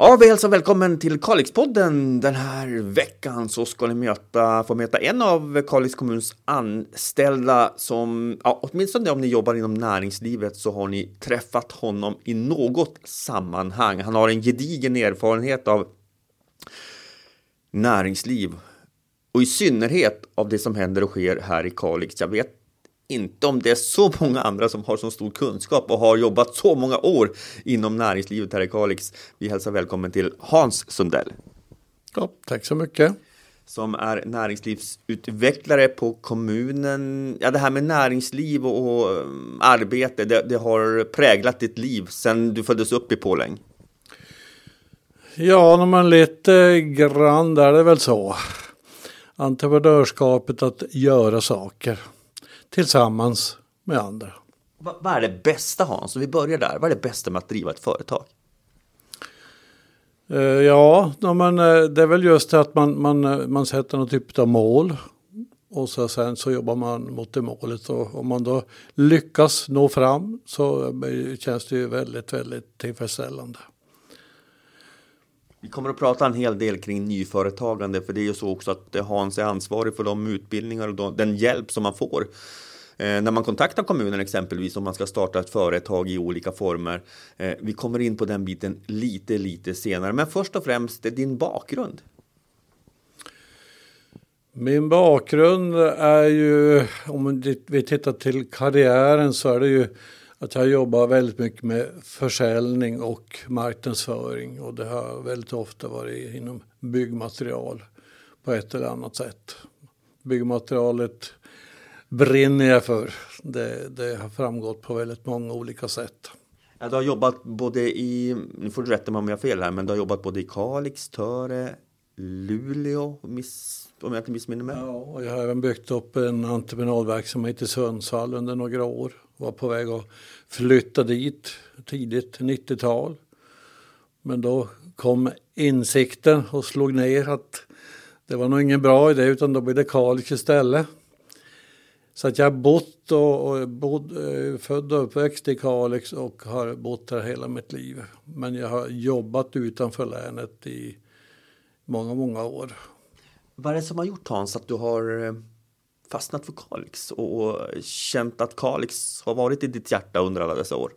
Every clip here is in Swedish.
Ja, vi hälsar välkommen till Kalixpodden. Den här veckan så ska ni möta, få möta en av Kalix kommuns anställda som, ja, åtminstone om ni jobbar inom näringslivet så har ni träffat honom i något sammanhang. Han har en gedigen erfarenhet av näringsliv och i synnerhet av det som händer och sker här i Kalix. Jag vet inte om det är så många andra som har så stor kunskap och har jobbat så många år inom näringslivet här i Kalix. Vi hälsar välkommen till Hans Sundell. Ja, tack så mycket. Som är näringslivsutvecklare på kommunen. Ja, det här med näringsliv och, och um, arbete, det, det, har präglat ditt liv sedan du föddes upp i Påläng. Ja, man lite grann där är det väl så. Entreprenörskapet att göra saker tillsammans med andra. Vad, är det bästa Hans? Vi börjar där. Vad är det bästa med att driva ett företag? Uh, ja, men, uh, det är väl just det att man, man, uh, man sätter någon typ av mål. Och så, sen så jobbar man mot det målet. Och om man då lyckas nå fram så känns det ju väldigt, väldigt tillfredsställande. Vi kommer att prata en hel del kring nyföretagande, för det är ju så också att eh, Hans är ansvarig för de utbildningar och den hjälp som man får eh, när man kontaktar kommunen exempelvis om man ska starta ett företag i olika former. Eh, vi kommer in på den biten lite, lite senare, men först och främst eh, din bakgrund. Min bakgrund är ju, om vi tittar till karriären så är det ju att jag jobbar väldigt mycket med försäljning och marknadsföring och det har väldigt ofta varit inom byggmaterial på ett eller annat sätt. Byggmaterialet brinner jag för. Det, det har framgått på väldigt många olika sätt. Ja, du har jobbat både i, nu får du rätta mig om jag har fel här, men du har jobbat både i Kalix, Töre, Luleå, miss, om jag inte missminner mig. Ja, och jag har även byggt upp en entreprenadverksamhet i Sundsvall under några år var på väg att flytta dit tidigt 90-tal. Men då kom insikten och slog ner att det var nog ingen bra idé utan då blev det Kalix istället. Så att jag har bott och, och bod, eh, född och uppväxt i Kalix och har bott där hela mitt liv. Men jag har jobbat utanför länet i många, många år. Vad är det som har gjort Hans att du har eh, fastnat för Kalix och känt att Kalix har varit i ditt hjärta under alla dessa år?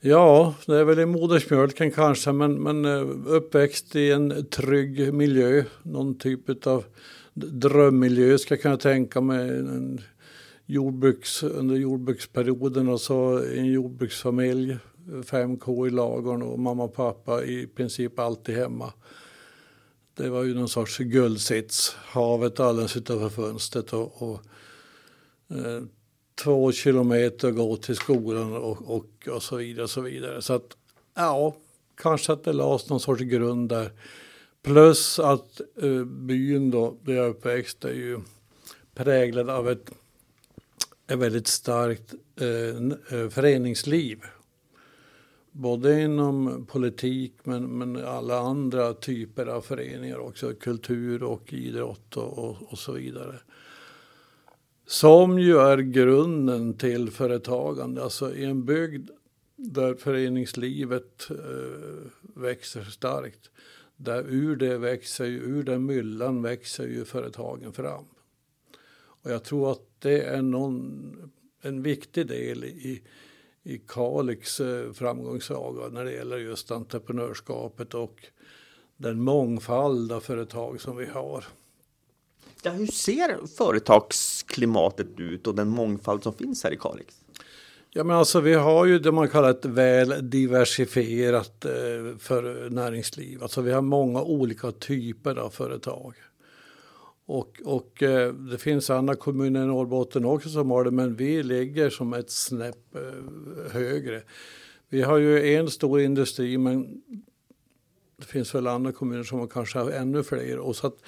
Ja, det är väl i modersmjölken kanske, men, men eh, uppväxt i en trygg miljö, någon typ av drömmiljö ska jag kunna tänka mig. En jordbruks, under jordbruksperioden och så en jordbruksfamilj, fem k i lagorn och mamma och pappa i princip alltid hemma. Det var ju någon sorts guldsits. Havet alldeles utanför fönstret och, och eh, två kilometer gå till skolan och, och, och så vidare. Och så vidare. Så att ja, kanske att det lades någon sorts grund där. Plus att eh, byn då, där jag är uppväxt, är ju präglad av ett, ett väldigt starkt eh, eh föreningsliv både inom politik men, men alla andra typer av föreningar också, kultur och idrott och, och, och, så vidare. Som ju är grunden till företagande, alltså i en bygd där föreningslivet eh, växer starkt, där ur det växer, ur den myllan växer ju företagen fram. Och jag tror att det är någon, en viktig del i i Kalix eh, framgångssaga när det gäller just entreprenörskapet och den mångfald av företag som vi har. Ja, hur ser företagsklimatet ut och den mångfald som finns här i Kalix? Ja, men alltså, vi har ju det man kallar ett väl diversifierat eh, för näringsliv. Alltså, vi har många olika typer av företag. Och, och eh, det finns andra kommuner i Norrbotten också som har det, men vi ligger som ett snäpp eh, högre. Vi har ju en stor industri, men det finns väl andra kommuner som kanske har ännu fler. Och så att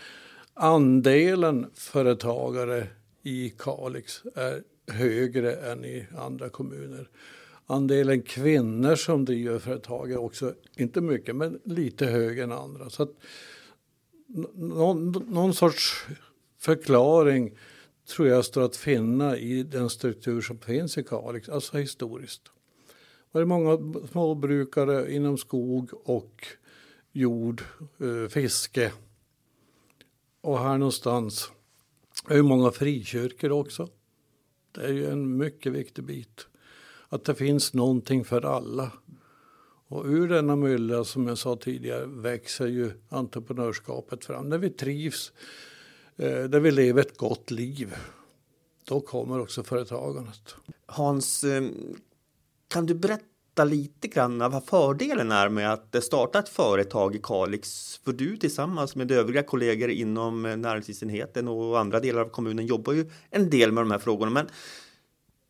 andelen företagare i Kalix är högre än i andra kommuner. Andelen kvinnor som driver företag är också, inte mycket, men lite högre än andra. Så att någon, någon sorts förklaring tror jag står att finna i den struktur som finns i Kalix, alltså historiskt. var det många småbrukare inom skog och jord, eh, fiske. Och här någonstans är det många frikyrkor också. Det är ju en mycket viktig bit. Att det finns någonting för alla. Och ur denna mylla, som jag sa tidigare, växer ju entreprenörskapet fram. När vi trivs, eh, där vi lever ett gott liv, då kommer också företagandet. Hans, eh, kan du berätta lite grann vad fördelen är med att starta ett företag i Kalix? För du tillsammans med övriga kollegor inom eh, näringslivsenheten och andra delar av kommunen jobbar ju en del med de här frågorna. Men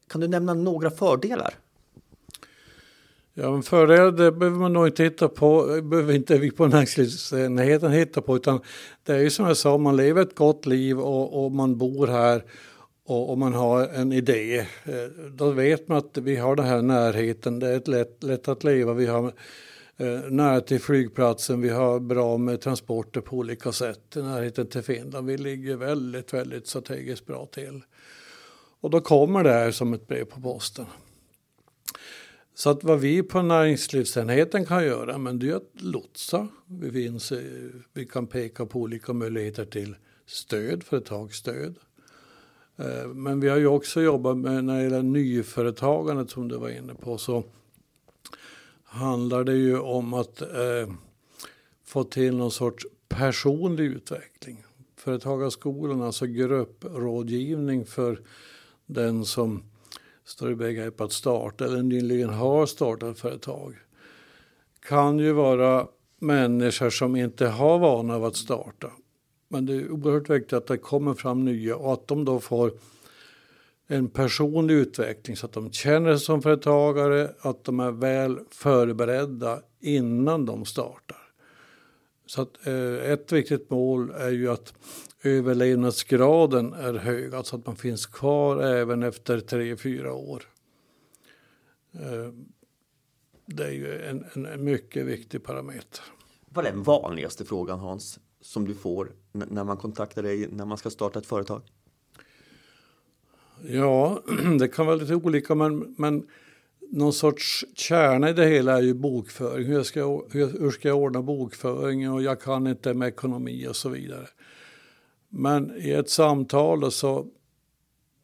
kan du nämna några fördelar? Ja, men fördelar det behöver man nog inte hitta på, behöver inte vi på näringslivsenheten hitta på, utan det är ju som jag sa, man lever ett gott liv och, och man bor här och, och, man har en idé. Eh, då vet man att vi har den här närheten, det är ett lätt, lätt att leva, vi har eh, nära till flygplatsen, vi har bra med transporter på olika sätt, närheten till Finland, vi ligger väldigt, väldigt strategiskt bra till. Och då kommer det här som ett brev på posten. Så att vad vi på näringslivsenheten kan göra, men det är att lotsa. Vi, finns, eh, vi kan peka på olika möjligheter till stöd, företagsstöd. Eh, men vi har ju också jobbat med när det gäller nyföretagandet som du var inne på så handlar det ju om att eh, få till någon sorts personlig utveckling. Företagarskolan, alltså grupprådgivning för den som står i begrepp att starta eller nyligen har startat företag kan ju vara människor som inte har vana av att starta. Men det är oerhört viktigt att det kommer fram nya och att de då får en personlig utveckling så att de känner sig som företagare, att de är väl förberedda innan de startar. Så att, eh, ett viktigt mål är ju att överlevnadsgraden är hög, alltså att man finns kvar även efter tre, fyra år. Eh, det är ju en, en, en mycket viktig parameter. Vad är den vanligaste frågan Hans, som du får när man kontaktar dig när man ska starta ett företag? Ja, det kan vara lite olika men, men någon sorts kärna i det hela är ju bokföring. Hur ska, jag, hur, hur ska jag ordna bokföringen och jag kan inte med ekonomi och så vidare. Men i ett samtal så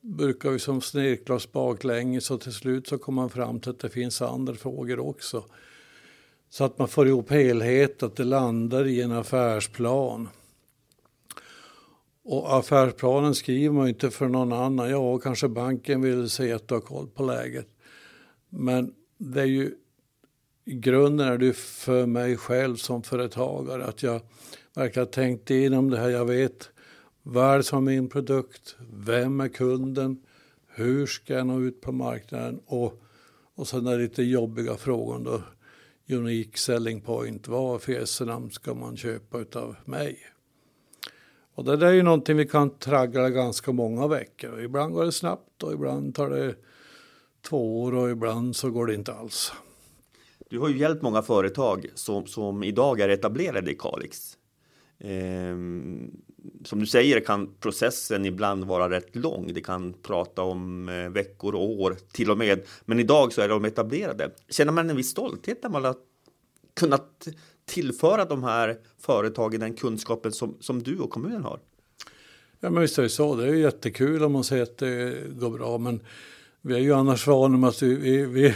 brukar vi som snirkla oss baklänges och till slut så kommer man fram till att det finns andra frågor också. Så att man får ihop helhet, att det landar i en affärsplan. Och affärsplanen skriver man inte för någon annan. Ja, kanske banken vill se att du har koll på läget. Men det är ju i grunden är det för mig själv som företagare att jag verkligen tänkt igenom det här. Jag vet vad som är min produkt? Vem är kunden? Hur ska jag nå ut på marknaden? Och, och sen den lite jobbiga frågor då. Unique selling point. Vad för ska man köpa utav mig? Och det där är ju någonting vi kan traggla ganska många veckor. Ibland går det snabbt och ibland tar det två år och ibland så går det inte alls. Du har ju hjälpt många företag som, som idag är etablerade i Kalix. Ehm, som du säger kan processen ibland vara rätt lång. Det kan prata om eh, veckor och år till och med. Men idag så är de etablerade. Känner man en viss stolthet när man har kunnat tillföra de här företagen den kunskapen som, som du och kommunen har? Ja, men visst är det så. Det är jättekul om man säger att det går bra. Men vi är ju annars vana med att vi, vi, vi,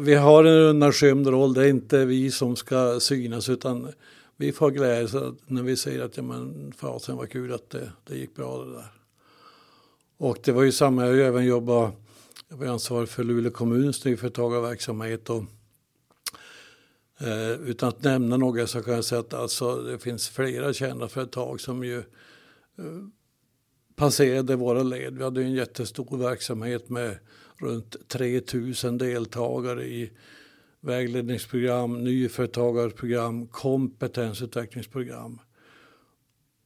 vi har en undanskymd roll. Det är inte vi som ska synas utan vi får glädje när vi säger att ja, men fasen var kul att det, det gick bra det där. Och det var ju samma, jag har ju även jobbat, jag var ansvarig för Luleå kommuns nyföretagarverksamhet och eh, utan att nämna några så kan jag säga att alltså, det finns flera kända företag som ju eh, passerade våra led. Vi hade en jättestor verksamhet med runt 3000 deltagare i vägledningsprogram, nyföretagarprogram, kompetensutvecklingsprogram.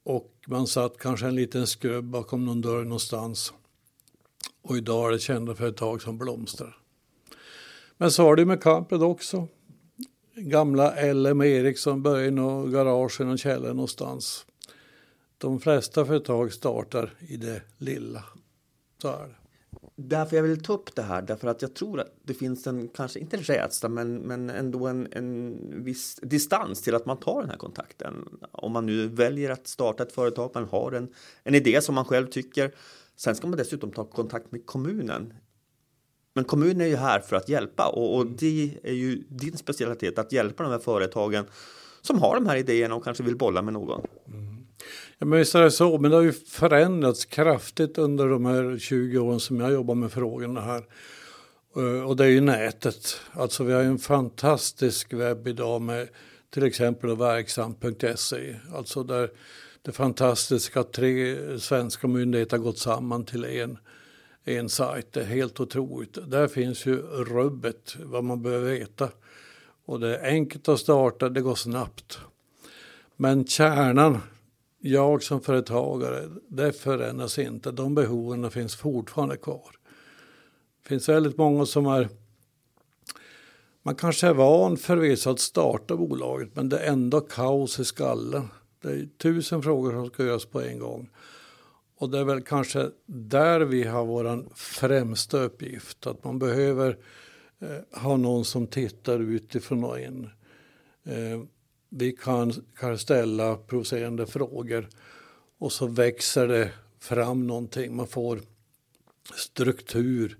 Och man satt kanske en liten skrubb bakom någon dörr någonstans. Och idag är det kända företag som blomstrar. Men så var det med Camped också. Gamla LM Ericsson började i något garage i någon källare någonstans. De flesta företag startar i det lilla. Så är det. därför jag vill ta upp det här, därför att jag tror att det finns en, kanske inte rädsla, men, men ändå en, en viss distans till att man tar den här kontakten. Om man nu väljer att starta ett företag, man har en, en idé som man själv tycker. Sen ska man dessutom ta kontakt med kommunen. Men kommunen är ju här för att hjälpa och, och det är ju din specialitet att hjälpa de här företagen som har de här idéerna och kanske vill bolla med någon. Mm. Ja, men visst är det så, men det har ju förändrats kraftigt under de här 20 åren som jag jobbar med frågorna här. Eh, och det är ju nätet. Alltså vi har ju en fantastisk webb idag med till exempel verksam.se. Alltså där det fantastiska att tre svenska myndigheter har gått samman till en, en sajt. Det är helt otroligt. Där finns ju rubbet, vad man behöver veta. Och det är enkelt att starta, det går snabbt. Men kärnan jag som företagare, det förändras inte. De behoven finns fortfarande kvar. Det finns väldigt många som är man kanske är van förvisso att starta bolaget men det är ändå kaos i skallen. Det är tusen frågor som ska göras på en gång. Och det är väl kanske där vi har vår främsta uppgift. Att man behöver eh, ha någon som tittar utifrån och in. Eh, vi kan, kan ställa provocerande frågor och så växer det fram någonting. Man får struktur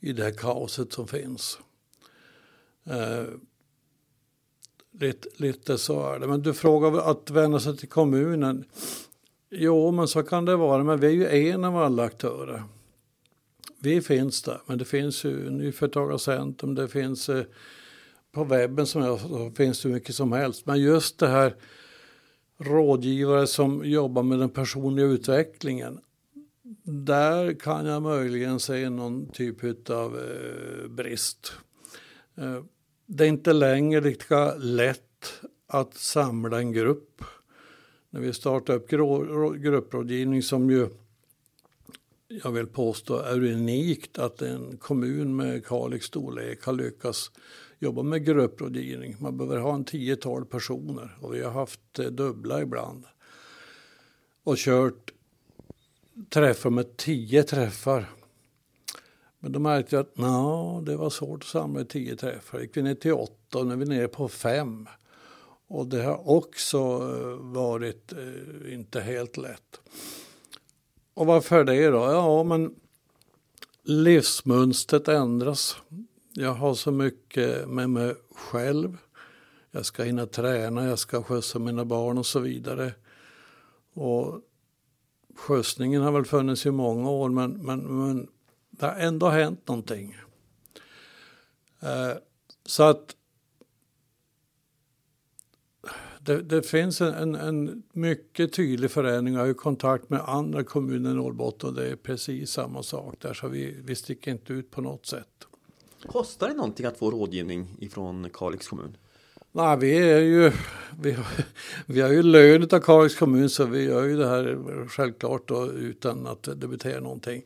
i det här kaoset som finns. Eh, lite, lite så är det. Men du frågar att vända sig till kommunen. Jo, men så kan det vara. Men vi är ju en av alla aktörer. Vi finns där, men det finns ju Nyföretagarcentrum, det finns eh, på webben som jag, så finns det mycket som helst. Men just det här rådgivare som jobbar med den personliga utvecklingen. Där kan jag möjligen se någon typ av eh, brist. Eh, det är inte längre lika lätt att samla en grupp. När vi startar upp grupprådgivning som ju jag vill påstå är unikt att en kommun med Kalix storlek har lyckats jobba med grupprådgivning. Man behöver ha en 10-12 personer och vi har haft eh, dubbla ibland. Och kört träffar med 10 träffar. Men då märkte jag att no, det var svårt att samla 10 träffar. Gick vi ner till 8 och nu är vi nere på 5. Och det har också eh, varit eh, inte helt lätt. Och varför det då? Ja, men livsmönstret ändras. Jag har så mycket med mig själv. Jag ska hinna träna, jag ska skjutsa mina barn och så vidare. Och skjutsningen har väl funnits i många år men, men, men det har ändå hänt någonting. Eh, så att det, det finns en, en, mycket tydlig förändring. Jag har ju kontakt med andra kommuner i Norrbotten och det är precis samma sak där. Så vi, vi sticker inte ut på något sätt. Kostar det någonting att få rådgivning ifrån Kalix kommun? Nej, vi är ju, vi har, vi har ju lön av Kalix kommun så vi gör ju det här självklart då, utan att debitera någonting.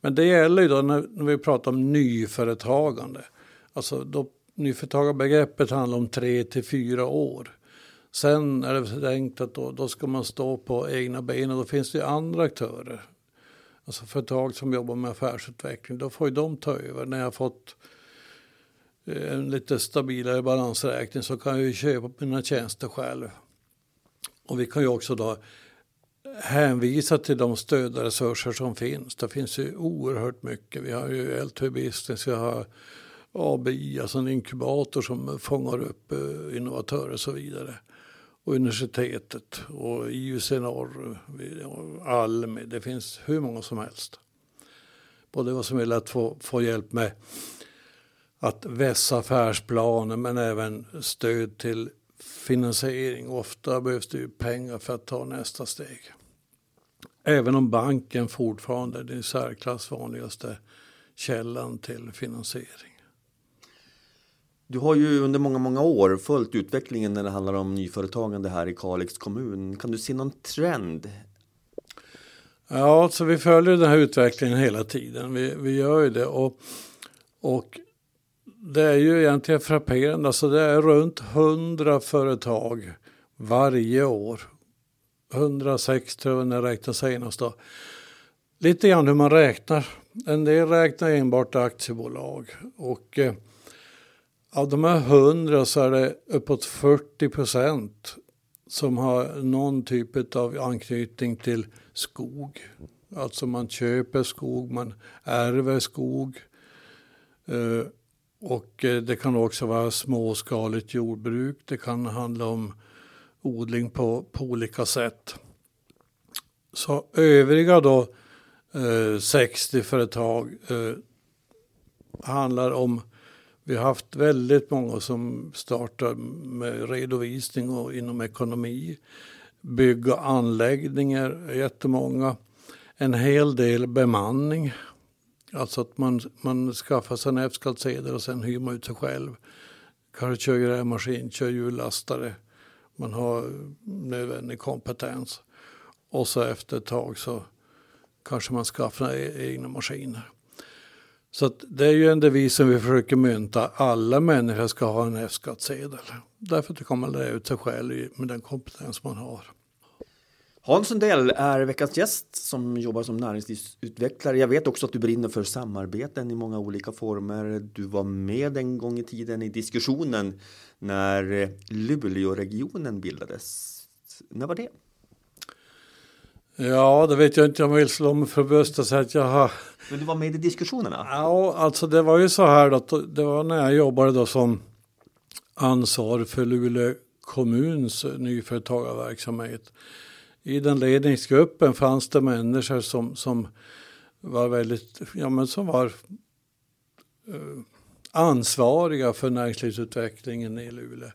Men det gäller ju då när, när vi pratar om nyföretagande. Alltså då, nyföretagarbegreppet handlar om tre till fyra år. Sen är det tänkt att då, då ska man stå på egna ben och då finns det ju andra aktörer. Alltså företag som jobbar med affärsutveckling, då får ju de ta över. När jag har fått Eh, en lite stabilare balansräkning så kan jag ju köpa mina tjänster själv. Och vi kan ju också då hänvisa till de stödresurser som finns. Det finns ju oerhört mycket. Vi har ju L2 Business, vi har ABI, alltså en inkubator som fångar upp eh, innovatörer och så vidare. Och universitetet och IUC Norr, Almi, det finns hur många som helst. Både vad som gäller att få, få hjälp med att vässa affärsplaner men även stöd till finansiering. Ofta behövs det ju pengar för att ta nästa steg. Även om banken fortfarande är den särklass vanligaste källan till finansiering. Du har ju under många, många år följt utvecklingen när det handlar om nyföretagande här i Kalix kommun. Kan du se någon trend? Ja, så vi följer den här utvecklingen hela tiden. Vi, vi gör ju det. Och, och det är ju egentligen frapperande. Alltså det är runt 100 företag varje år. 106 tror jag när jag räknade senast. Då. lite grann hur man räknar. En del räknar enbart aktiebolag och eh, av de här hundra så är det uppåt 40 procent som har någon typ av anknytning till skog. Alltså man köper skog, man ärver skog. Eh, och eh, det kan också vara småskaligt jordbruk. Det kan handla om odling på, på olika sätt. Så övriga då 60 eh, företag eh, handlar om vi har haft väldigt många som startar med redovisning och inom ekonomi. Bygg och anläggningar, jättemånga. En hel del bemanning. Alltså att man, man skaffar sig en F-skattsedel och sen hyr man ut sig själv. Kanske kör grävmaskin, kör hjullastare. Man har nödvändig kompetens. Och så efter ett tag så kanske man skaffar e- egna maskiner. Så det är ju en devis som vi försöker mynta. Alla människor ska ha en F-skattsedel. Därför att man lära ut sig själv med den kompetens man har. Hans Sundell är veckans gäst som jobbar som näringslivsutvecklare. Jag vet också att du brinner för samarbeten i många olika former. Du var med en gång i tiden i diskussionen när Luleåregionen bildades. När var det? Ja, det vet jag inte om jag vill slå mig för bröstet och säga att jag har men du var med i diskussionerna? Ja, alltså det var ju så här att det var när jag jobbade då som ansvarig för Luleå kommuns nyföretagarverksamhet. I den ledningsgruppen fanns det människor som, som var väldigt, ja men som var eh, ansvariga för näringslivsutvecklingen i Luleå.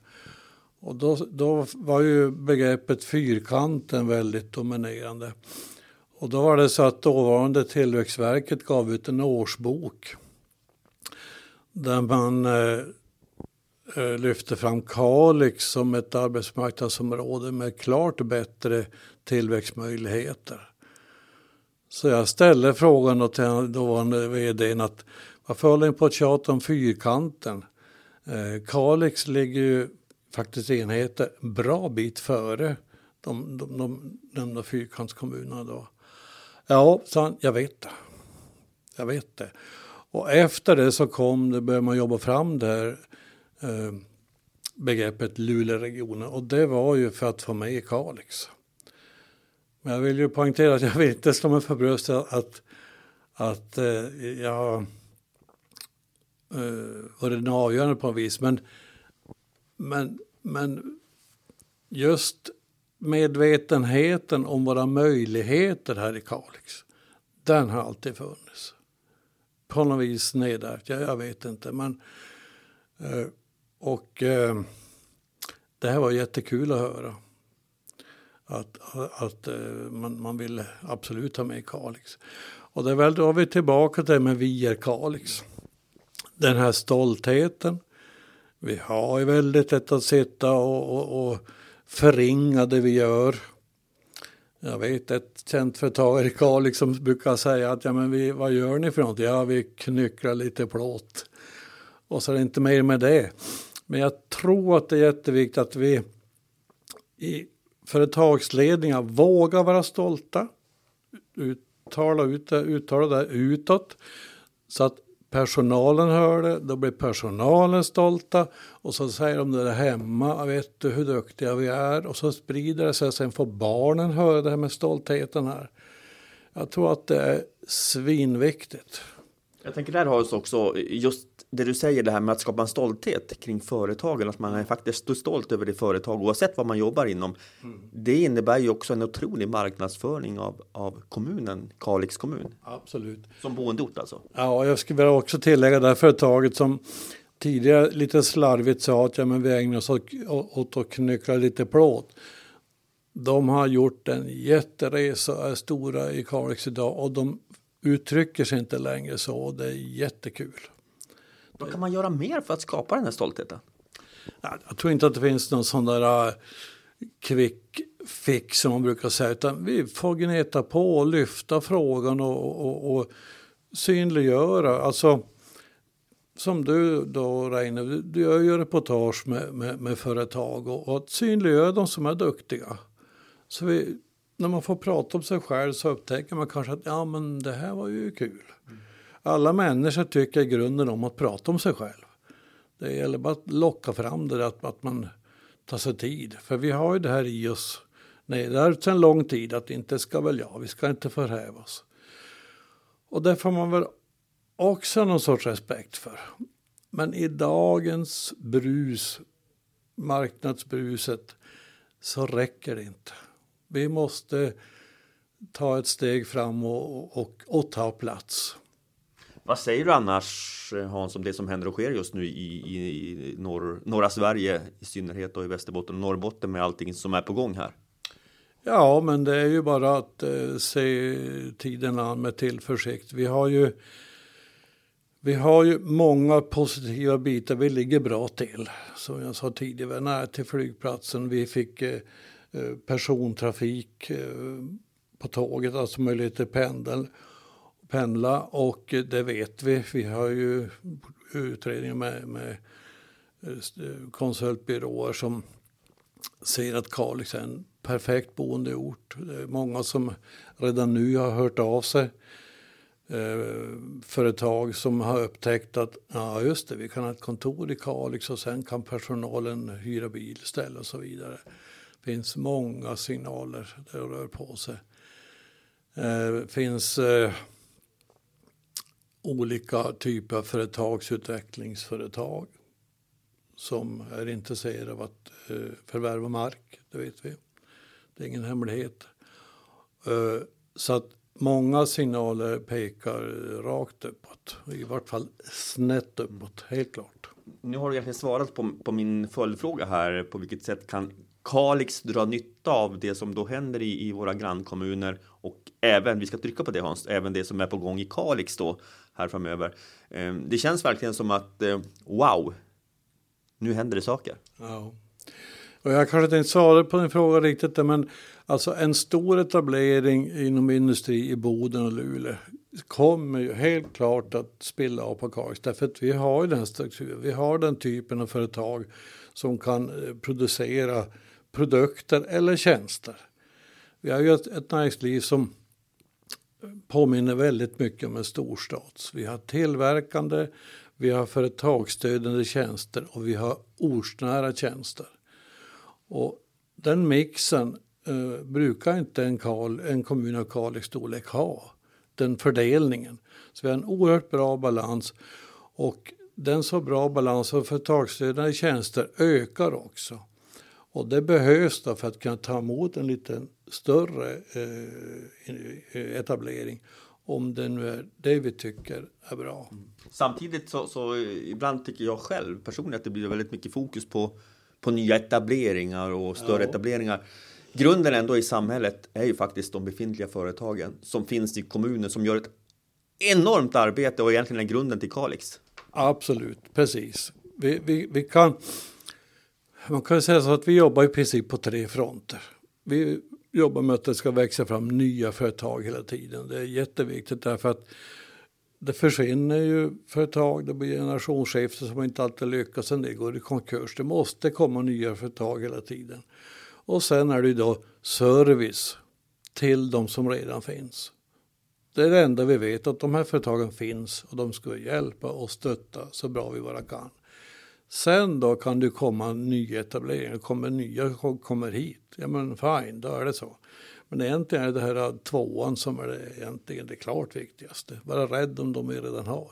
Och då, då var ju begreppet fyrkanten väldigt dominerande. Och då var det så att dåvarande Tillväxtverket gav ut en årsbok där man eh, eh lyfte fram Kalix som ett arbetsmarknadsområde med klart bättre tillväxtmöjligheter. Så jag ställde frågan till dåvarande vdn att varför håller ni på att tjata om fyrkanten? Eh, Kalix ligger ju faktiskt enheter bra bit före de, de, de nämnda fyrkantskommunerna då. Ja, sa han, jag vet det. Jag vet det. Och efter det så kom det, började man jobba fram det här eh, begreppet Luleåregionen och det var ju för att få med Kalix. Men jag vill ju poängtera att jag vill inte slå mig för bröstet att, att eh, jag eh, varit den avgörande på något vis. Men, men, men just medvetenheten om våra möjligheter här i Kalix, den har alltid funnits. På något vis nedärvt, jag, jag vet inte. Men, eh, och eh, det här var jättekul att höra. Att, att eh, man, man vill absolut ha med Kalix. Och det är väl då vi tillbaka till det med Vi är Kalix. Den här stoltheten. Vi har ju väldigt lätt att sitta och, och, och förringa det vi gör. Jag vet ett känt företagare i Kalix som brukar säga att ja, men vi, vad gör ni för något? Ja, vi knycklar lite plåt. Och så är det inte mer med det. Men jag tror att det är jätteviktigt att vi i företagsledningar vågar vara stolta. Uttala, ut, uttala det utåt. Så att Personalen hör det, då blir personalen stolta och så säger de det hemma, vet du hur duktiga vi är? Och så sprider det sig, sen får barnen höra det här med stoltheten här. Jag tror att det är svinviktigt. Jag tänker där har vi också just det du säger det här med att skapa en stolthet kring företagen, att man är faktiskt stolt över det företag oavsett vad man jobbar inom. Mm. Det innebär ju också en otrolig marknadsföring av, av kommunen, Kalix kommun. Absolut. Som boendeort alltså. Ja, jag skulle vilja också tillägga det här företaget som tidigare lite slarvigt sa att ja, men vi ägnar oss åt, att knyckla lite plåt. De har gjort en jätteresa, är stora i Kalix idag och de uttrycker sig inte längre så. Det är jättekul. Vad kan man göra mer för att skapa den här stoltheten? Jag tror inte att det finns någon sån där äh, quick fix som man brukar säga. Utan vi får gneta på och lyfta frågan och, och, och synliggöra. Alltså, som du då Reine, du gör ju reportage med, med, med företag och, och att synliggöra de som är duktiga. Så vi när man får prata om sig själv så upptäcker man kanske att ja men det här var ju kul. Mm. Alla människor tycker i grunden om att prata om sig själv. Det gäller bara att locka fram det, att, att man tar sig tid. För vi har ju det här i oss, nej det är sedan lång tid, att inte ska väl jag, vi ska inte förhäva oss. Och det får man väl också någon sorts respekt för. Men i dagens brus, marknadsbruset, så räcker det inte. Vi måste ta ett steg fram och, och, och ta plats. Vad säger du annars eh, Hans om det som händer och sker just nu i, i, i norr, norra Sverige i synnerhet och i Västerbotten och Norrbotten med allting som är på gång här? Ja, men det är ju bara att eh, se tiden an med tillförsikt. Vi har ju vi har ju många positiva bitar. Vi ligger bra till. Som jag sa tidigare, nära till flygplatsen. Vi fick eh, eh, persontrafik eh, på tåget, alltså möjlighet till pendel, pendla. Och det vet vi. Vi har ju utredningar med, med eh, konsultbyråer som säger att Kalix är en perfekt boendeort. Det är många som redan nu har hört av sig eh, företag som har upptäckt att ja, just det, vi kan ha ett kontor i Kalix och sen kan personalen hyra bil istället och så vidare. Det finns många signaler där det rör på sig. Eh, finns eh, olika typer av företagsutvecklingsföretag som är intresserade av att eh, förvärva mark, det vet vi. Det är ingen hemlighet. Eh, så att Många signaler pekar rakt uppåt, i vart fall snett uppåt, helt klart. Nu har du egentligen svarat på, på min följdfråga här. På vilket sätt kan Kalix dra nytta av det som då händer i, i våra grannkommuner och även, vi ska trycka på det Hans, även det som är på gång i Kalix då här framöver. Ehm, det känns verkligen som att eh, wow, nu händer det saker. Ja. Och jag kanske inte svarade på din fråga riktigt, men alltså en stor etablering inom industri i Boden och Luleå kommer ju helt klart att spilla av på Kalix. Därför att vi har ju den strukturen, vi har den typen av företag som kan eh, producera produkter eller tjänster. Vi har ju ett, ett näringsliv som påminner väldigt mycket om en storstads. Vi har tillverkande, vi har företagsstödjande tjänster och vi har ortsnära tjänster. Och den mixen eh, brukar inte en, Karl, en kommun av Kalix storlek ha. Den fördelningen. Så vi har en oerhört bra balans. Och den så bra balans av företagsstödjande tjänster ökar också. Och det behövs då för att kunna ta emot en lite större eh, etablering om det nu är det vi tycker är bra. Samtidigt så, så ibland tycker jag själv personligen att det blir väldigt mycket fokus på på nya etableringar och större ja. etableringar. Grunden ändå i samhället är ju faktiskt de befintliga företagen som finns i kommunen som gör ett enormt arbete och egentligen är grunden till Kalix. Absolut, precis. Vi, vi, vi kan, man kan säga så att vi jobbar i princip på tre fronter. Vi jobbar med att det ska växa fram nya företag hela tiden. Det är jätteviktigt därför att det försvinner ju företag, det blir generationsskifte som inte alltid lyckas, en del går i konkurs. Det måste komma nya företag hela tiden. Och sen är det ju då service till de som redan finns. Det är det enda vi vet, att de här företagen finns och de ska hjälpa och stötta så bra vi bara kan. Sen då kan det komma nyetableringar, kommer nya kommer hit. Ja men fine, då är det så. Men egentligen är det här tvåan som är det, egentligen det klart viktigaste. Vara rädd om de vi redan har.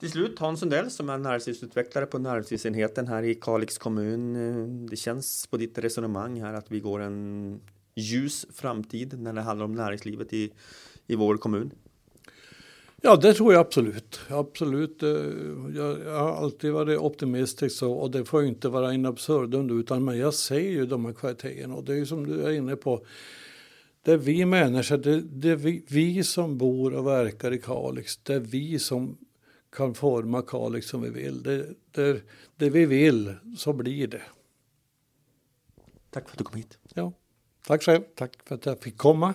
Till slut Hans Sundell som är näringslivsutvecklare på näringslivsenheten här i Kalix kommun. Det känns på ditt resonemang här att vi går en ljus framtid när det handlar om näringslivet i, i vår kommun. Ja, det tror jag absolut. Absolut. Eh, jag, jag har alltid varit optimistisk så, och det får inte vara in absurdum utan men jag ser ju de här kvaliteterna och det är som du är inne på. Det är vi människor, det, det är vi, vi som bor och verkar i Kalix, det är vi som kan forma Kalix som vi vill. Det, det, det vi vill, så blir det. Tack för att du kom hit. Ja, tack själv. Tack för att jag fick komma.